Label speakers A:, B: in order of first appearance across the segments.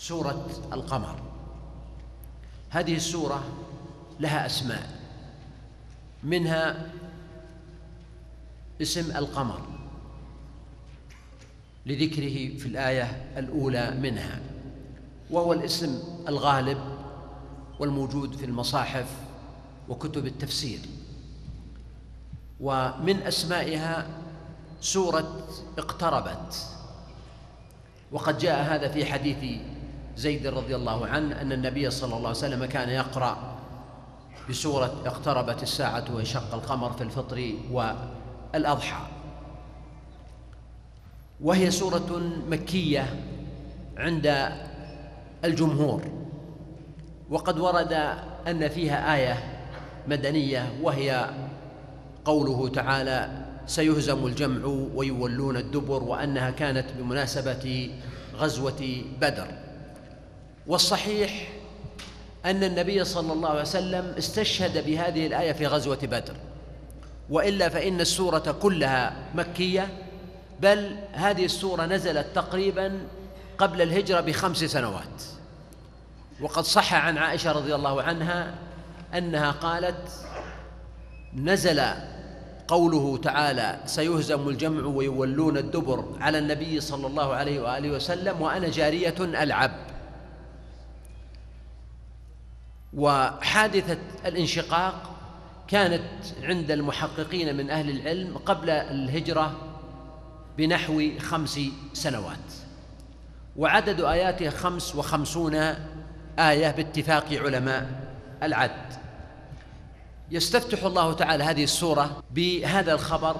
A: سورة القمر. هذه السورة لها أسماء منها اسم القمر لذكره في الآية الأولى منها وهو الاسم الغالب والموجود في المصاحف وكتب التفسير. ومن أسمائها سورة اقتربت وقد جاء هذا في حديث زيد رضي الله عنه أن النبي صلى الله عليه وسلم كان يقرأ بسورة اقتربت الساعة وانشق القمر في الفطر والأضحى. وهي سورة مكية عند الجمهور. وقد ورد أن فيها آية مدنية وهي قوله تعالى سيهزم الجمع ويولون الدبر وأنها كانت بمناسبة غزوة بدر. والصحيح أن النبي صلى الله عليه وسلم استشهد بهذه الآية في غزوة بدر. وإلا فإن السورة كلها مكية بل هذه السورة نزلت تقريبا قبل الهجرة بخمس سنوات. وقد صح عن عائشة رضي الله عنها أنها قالت نزل قوله تعالى سيهزم الجمع ويولون الدبر على النبي صلى الله عليه وآله وسلم وأنا جارية ألعب. وحادثة الانشقاق كانت عند المحققين من أهل العلم قبل الهجرة بنحو خمس سنوات. وعدد آياتها خمس وخمسون آية باتفاق علماء العد. يستفتح الله تعالى هذه السورة بهذا الخبر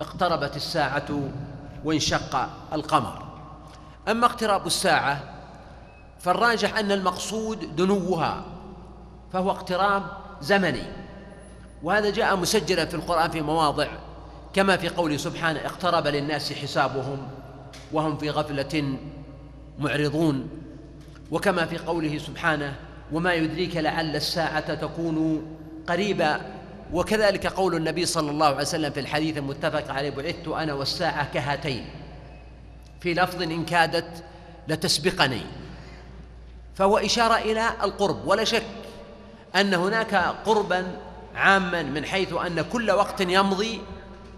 A: اقتربت الساعة وانشق القمر. أما اقتراب الساعة فالراجح أن المقصود دنوها. فهو اقتراب زمني. وهذا جاء مسجلا في القرآن في مواضع كما في قوله سبحانه اقترب للناس حسابهم وهم في غفلة معرضون. وكما في قوله سبحانه وما يدريك لعل الساعة تكون قريبا. وكذلك قول النبي صلى الله عليه وسلم في الحديث المتفق عليه بعثت أنا والساعة كهاتين. في لفظ إن كادت لتسبقني. فهو إشارة إلى القرب ولا شك أن هناك قربا عاما من حيث أن كل وقت يمضي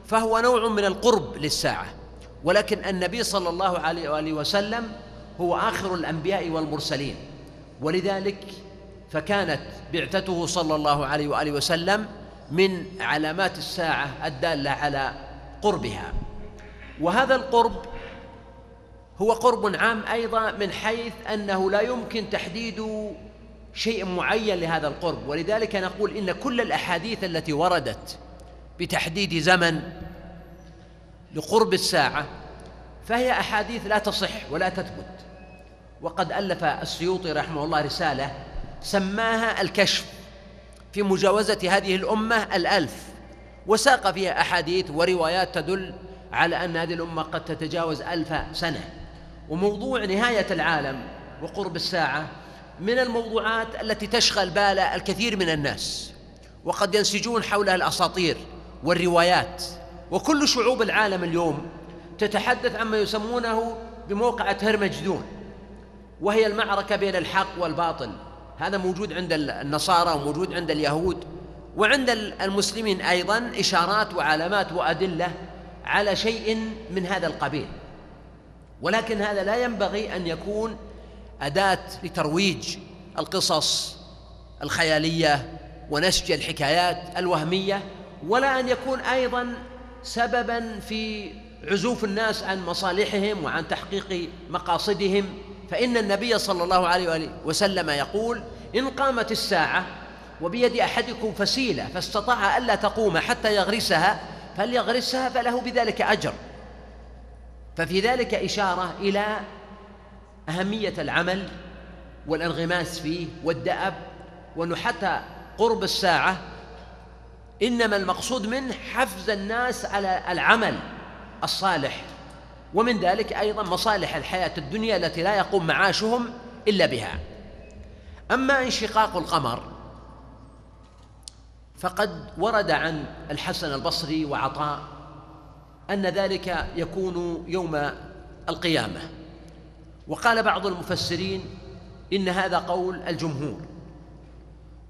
A: فهو نوع من القرب للساعة. ولكن النبي صلى الله عليه وآله وسلم هو آخر الأنبياء والمرسلين. ولذلك فكانت بعثته صلى الله عليه وآله وسلم من علامات الساعة الدالة على قربها. وهذا القرب هو قرب عام أيضا من حيث أنه لا يمكن تحديد شيء معين لهذا القرب. ولذلك نقول إن كل الأحاديث التي وردت بتحديد زمن لقرب الساعة فهي أحاديث لا تصح ولا تثبت. وقد ألف السيوطي رحمه الله رسالة سماها الكشف في مجاوزة هذه الأمة الألف وساق فيها أحاديث وروايات تدل على أن هذه الأمة قد تتجاوز ألف سنة. وموضوع نهاية العالم وقرب الساعة من الموضوعات التي تشغل بال الكثير من الناس وقد ينسجون حولها الأساطير والروايات وكل شعوب العالم اليوم تتحدث عما يسمونه بموقعة هرمجدون وهي المعركة بين الحق والباطل. هذا موجود عند النصارى وموجود عند اليهود وعند المسلمين أيضا إشارات وعلامات وأدلة على شيء من هذا القبيل. ولكن هذا لا ينبغي أن يكون أداة لترويج القصص الخيالية ونسج الحكايات الوهمية ولا أن يكون أيضا سببا في عزوف الناس عن مصالحهم وعن تحقيق مقاصدهم. فإن النبي صلى الله عليه وآله وسلم يقول إن قامت الساعة وبيد أحدكم فسيلة فاستطاع ألا تقوم حتى يغرسها فليغرسها فله بذلك أجر. ففي ذلك إشارة إلى أهمية العمل والانغماس فيه والدأب وأنه حتى قرب الساعة إنما المقصود منه حفز الناس على العمل الصالح ومن ذلك أيضا مصالح الحياة الدنيا التي لا يقوم معاشهم إلا بها. أما انشقاق القمر فقد ورد عن الحسن البصري وعطاء أن ذلك يكون يوم القيامة. وقال بعض المفسرين إن هذا قول الجمهور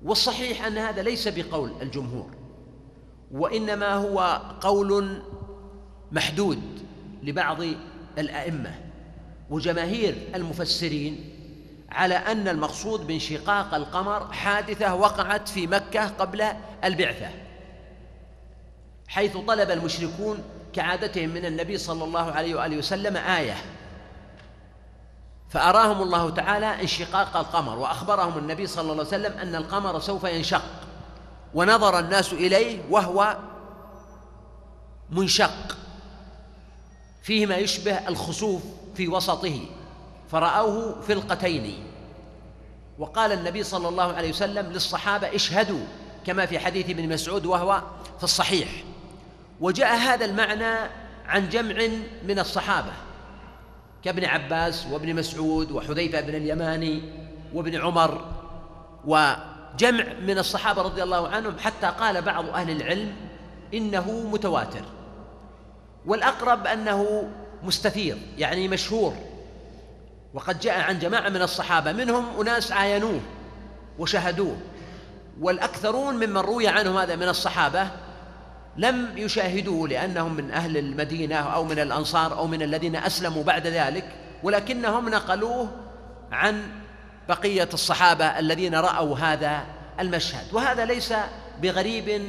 A: والصحيح أن هذا ليس بقول الجمهور وإنما هو قول محدود لبعض الأئمة وجماهير المفسرين على أن المقصود بانشقاق القمر حادثة وقعت في مكة قبل البعثة حيث طلب المشركون كعادتهم من النبي صلى الله عليه وآله وسلم آية فأراهم الله تعالى انشقاق القمر وأخبرهم النبي صلى الله عليه وسلم أن القمر سوف ينشق ونظر الناس إليه وهو منشق فيه ما يشبه الخسوف في وسطه فرأوه فلقتين. وقال النبي صلى الله عليه وسلم للصحابة اشهدوا كما في حديث ابن مسعود وهو في الصحيح. وجاء هذا المعنى عن جمع من الصحابة كابن عباس وابن مسعود وحذيفة بن اليماني وابن عمر وجمع من الصحابة رضي الله عنهم حتى قال بعض أهل العلم إنه متواتر. والأقرب أنه مستثير يعني مشهور. وقد جاء عن جماعة من الصحابة منهم أناس عاينوه وشهدوه. والأكثرون ممن روي عنهم هذا من الصحابة لم يشاهدوه لأنهم من أهل المدينة أو من الأنصار أو من الذين أسلموا بعد ذلك ولكنهم نقلوه عن بقية الصحابة الذين رأوا هذا المشهد. وهذا ليس بغريب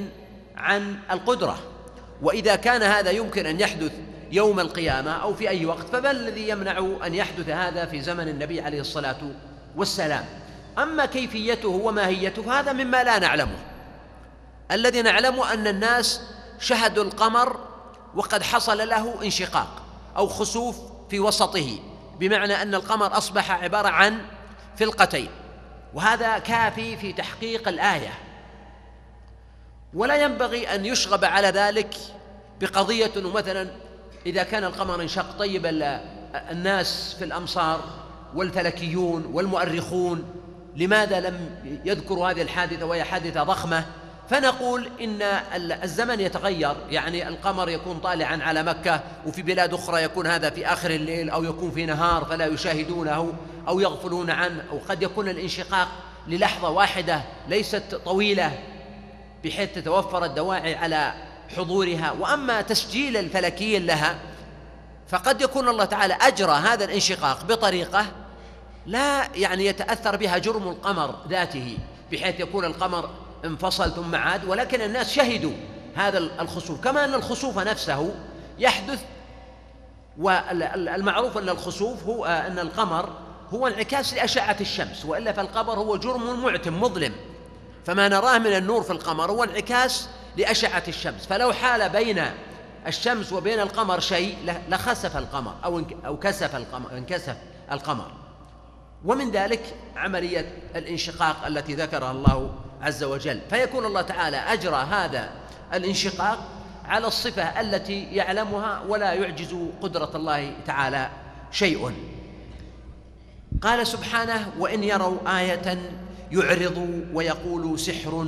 A: عن القدرة. وإذا كان هذا يمكن أن يحدث يوم القيامة أو في أي وقت فما الذي يمنع أن يحدث هذا في زمن النبي عليه الصلاة والسلام؟ أما كيفيته وماهيته فهذا مما لا نعلمه. الذي نعلمه أن الناس شهدوا القمر وقد حصل له انشقاق أو خسوف في وسطه بمعنى أن القمر أصبح عبارة عن فلقتين وهذا كافي في تحقيق الآية. ولا ينبغي أن يشغب على ذلك بقضية مثلا إذا كان القمر انشق طيب الناس في الأمصار والفلكيون والمؤرخون لماذا لم يذكروا هذه الحادثة وهي حادثة ضخمة؟ فنقول إن الزمن يتغير يعني القمر يكون طالعا على مكة وفي بلاد أخرى يكون هذا في آخر الليل أو يكون في نهار فلا يشاهدونه أو يغفلون عنه أو قد يكون الانشقاق للحظة واحدة ليست طويلة بحيث تتوفر الدواعي على حضورها. وأما تسجيل الفلكيين لها فقد يكون الله تعالى أجرى هذا الانشقاق بطريقة لا يعني يتأثر بها جرم القمر ذاته بحيث يكون القمر انفصل ثم عاد ولكن الناس شهدوا هذا الخسوف. كما أن الخسوف نفسه يحدث والمعروف أن الخسوف هو أن القمر هو انعكاس لأشعة الشمس وإلا فالقمر هو جرم معتم مظلم. فما نراه من النور في القمر هو انعكاس لأشعة الشمس. فلو حال بين الشمس وبين القمر شيء لخسف القمر أو أو كسف القمر انكسف القمر. ومن ذلك عملية الانشقاق التي ذكرها الله عز وجل. فيكون الله تعالى أجرى هذا الانشقاق على الصفة التي يعلمها ولا يعجز قدرة الله تعالى شيء. قال سبحانه وإن يروا آية يعرضوا ويقولوا سحر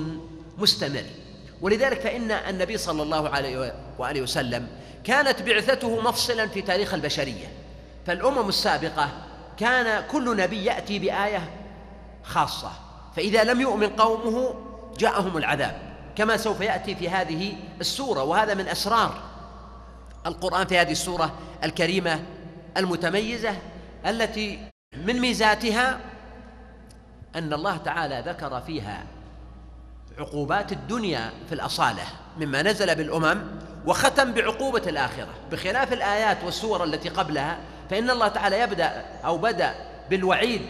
A: مستمر. ولذلك فإن النبي صلى الله عليه وآله وسلم كانت بعثته مفصلا في تاريخ البشرية. فالأمم السابقة كان كل نبي يأتي بآية خاصة. فإذا لم يؤمن قومه جاءهم العذاب كما سوف يأتي في هذه السورة وهذا من أسرار القرآن في هذه السورة الكريمة المتميزة التي من ميزاتها أن الله تعالى ذكر فيها عقوبات الدنيا في الأصالة مما نزل بالأمم وختم بعقوبة الآخرة. بخلاف الآيات والسور التي قبلها فإن الله تعالى يبدأ أو بدأ بالوعيد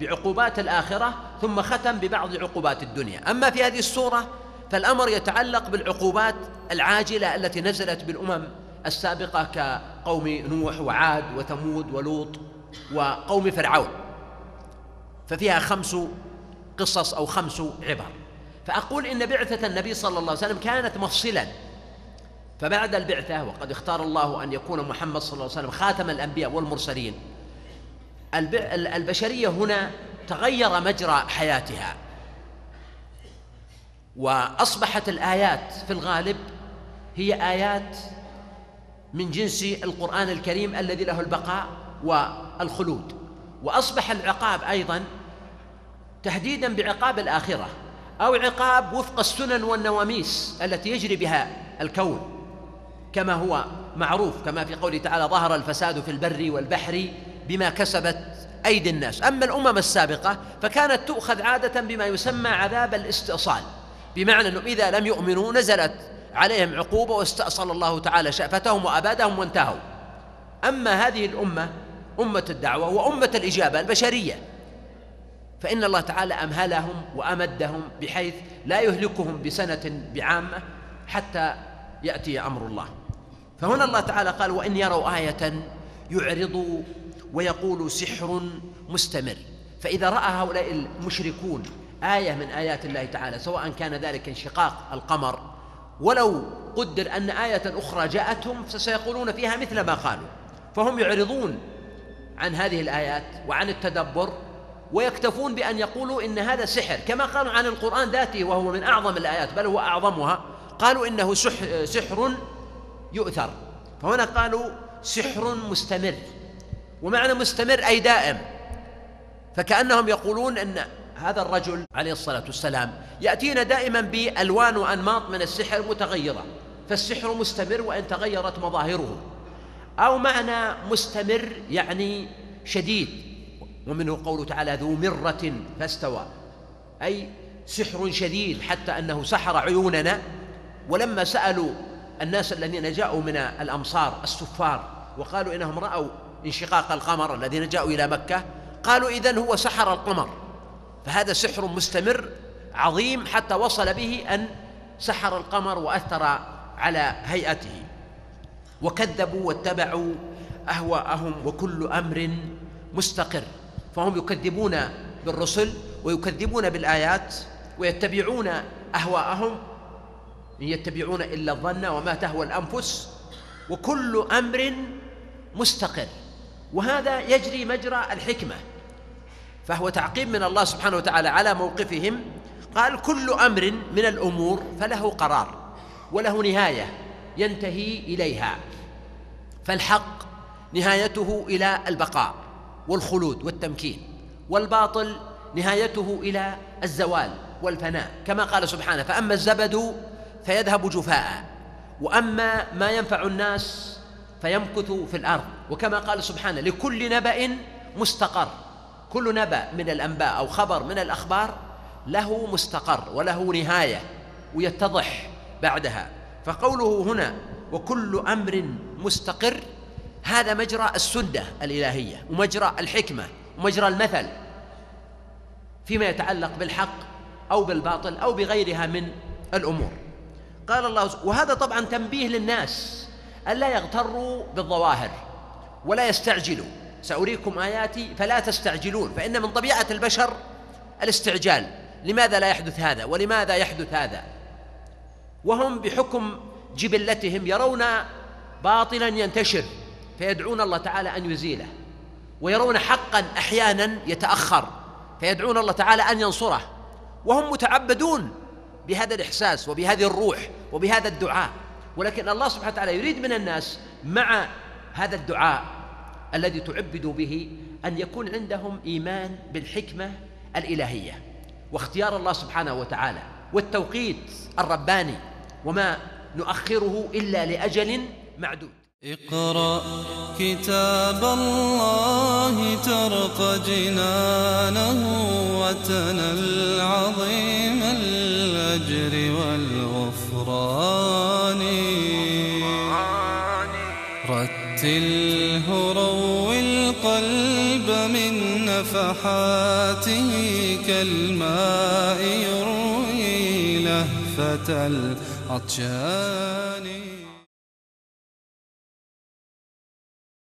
A: بعقوبات الآخرة ثم ختم ببعض عقوبات الدنيا. أما في هذه السورة فالأمر يتعلق بالعقوبات العاجلة التي نزلت بالأمم السابقة كقوم نوح وعاد وثمود ولوط وقوم فرعون. ففيها خمس قصص أو خمس عبر. فأقول إن بعثة النبي صلى الله عليه وسلم كانت مفصلا. فبعد البعثة وقد اختار الله أن يكون محمد صلى الله عليه وسلم خاتم الأنبياء والمرسلين. البشرية هنا تغير مجرى حياتها. وأصبحت الآيات في الغالب هي آيات من جنس القرآن الكريم الذي له البقاء والخلود. وأصبح العقاب أيضا تهديدا بعقاب الآخرة أو عقاب وفق السنن والنواميس التي يجري بها الكون كما هو معروف كما في قوله تعالى ظهر الفساد في البر والبحر بما كسبت أيدي الناس. أما الأمم السابقة فكانت تؤخذ عادة بما يسمى عذاب الاستئصال بمعنى أنه إذا لم يؤمنوا نزلت عليهم عقوبة واستأصل الله تعالى شأفتهم وأبادهم وانتهوا. أما هذه الأمة أمة الدعوة وأمة الإجابة البشرية فإن الله تعالى أمهلهم وأمدهم بحيث لا يهلكهم بسنة بعامة حتى يأتي أمر الله. فهنا الله تعالى قال وإن يروا آية يعرضوا ويقولوا سحر مستمر. فإذا رأى هؤلاء المشركون آية من آيات الله تعالى سواء كان ذلك انشقاق القمر ولو قدر أن آية أخرى جاءتهم فسيقولون فيها مثل ما قالوا. فهم يعرضون عن هذه الآيات وعن التدبر ويكتفون بأن يقولوا إن هذا سحر. كما قالوا عن القرآن ذاته وهو من أعظم الآيات بل هو أعظمها قالوا إنه سحر يؤثر. فهنا قالوا سحر مستمر. ومعنى مستمر أي دائم. فكأنهم يقولون أن هذا الرجل عليه الصلاة والسلام يأتينا دائما بألوان وأنماط من السحر متغيرة. فالسحر مستمر وإن تغيرت مظاهره. أو معنى مستمر يعني شديد. ومنه قوله تعالى ذو مرة فاستوى. أي سحر شديد حتى أنه سحر عيوننا. ولما سألوا الناس الذين جاءوا من الأمصار السفار وقالوا إنهم رأوا انشقاق القمر الذين جاءوا إلى مكة قالوا إذن هو سحر القمر. فهذا سحر مستمر عظيم حتى وصل به أن سحر القمر وأثر على هيئته. وكذبوا واتبعوا أهواءهم وكل أمر مستقر. فهم يكذبون بالرسل ويكذبون بالآيات ويتبعون أهواءهم. إن يتبعون إلا الظن وما تهوى الأنفس. وكل أمر مستقر. وهذا يجري مجرى الحكمة. فهو تعقيب من الله سبحانه وتعالى على موقفهم. قال كل أمر من الأمور فله قرار وله نهاية ينتهي إليها. فالحق نهايته إلى البقاء والخلود والتمكين والباطل نهايته إلى الزوال والفناء كما قال سبحانه فأما الزبد فيذهب جفاء وأما ما ينفع الناس فيمكث في الأرض. وكما قال سبحانه لكل نبأ مستقر. كل نبأ من الأنباء أو خبر من الأخبار له مستقر وله نهاية ويتضح بعدها. فقوله هنا وكل أمر مستقر هذا مجرى السنة الإلهية ومجرى الحكمة ومجرى المثل فيما يتعلق بالحق أو بالباطل أو بغيرها من الأمور. قال الله وهذا طبعا تنبيه للناس. ألا يغتروا بالظواهر ولا يستعجلوا. سأريكم آياتي فلا تستعجلون فإن من طبيعة البشر الاستعجال. لماذا لا يحدث هذا؟ ولماذا يحدث هذا؟ وهم بحكم جبلتهم يرون باطلا ينتشر فيدعون الله تعالى أن يزيله ويرون حقا أحيانا يتأخر فيدعون الله تعالى أن ينصره. وهم متعبدون بهذا الإحساس وبهذه الروح وبهذا الدعاء. ولكن الله سبحانه وتعالى يريد من الناس مع هذا الدعاء الذي تعبدوا به أن يكون عندهم إيمان بالحكمة الإلهية واختيار الله سبحانه وتعالى والتوقيت الرباني وما نؤخره إلا لأجل معدود.
B: اقرأ كتاب الله ترق جنانه وتنل عظيم الأجر والغفران. من نفحاته كالماء يروي لهفة العطشان.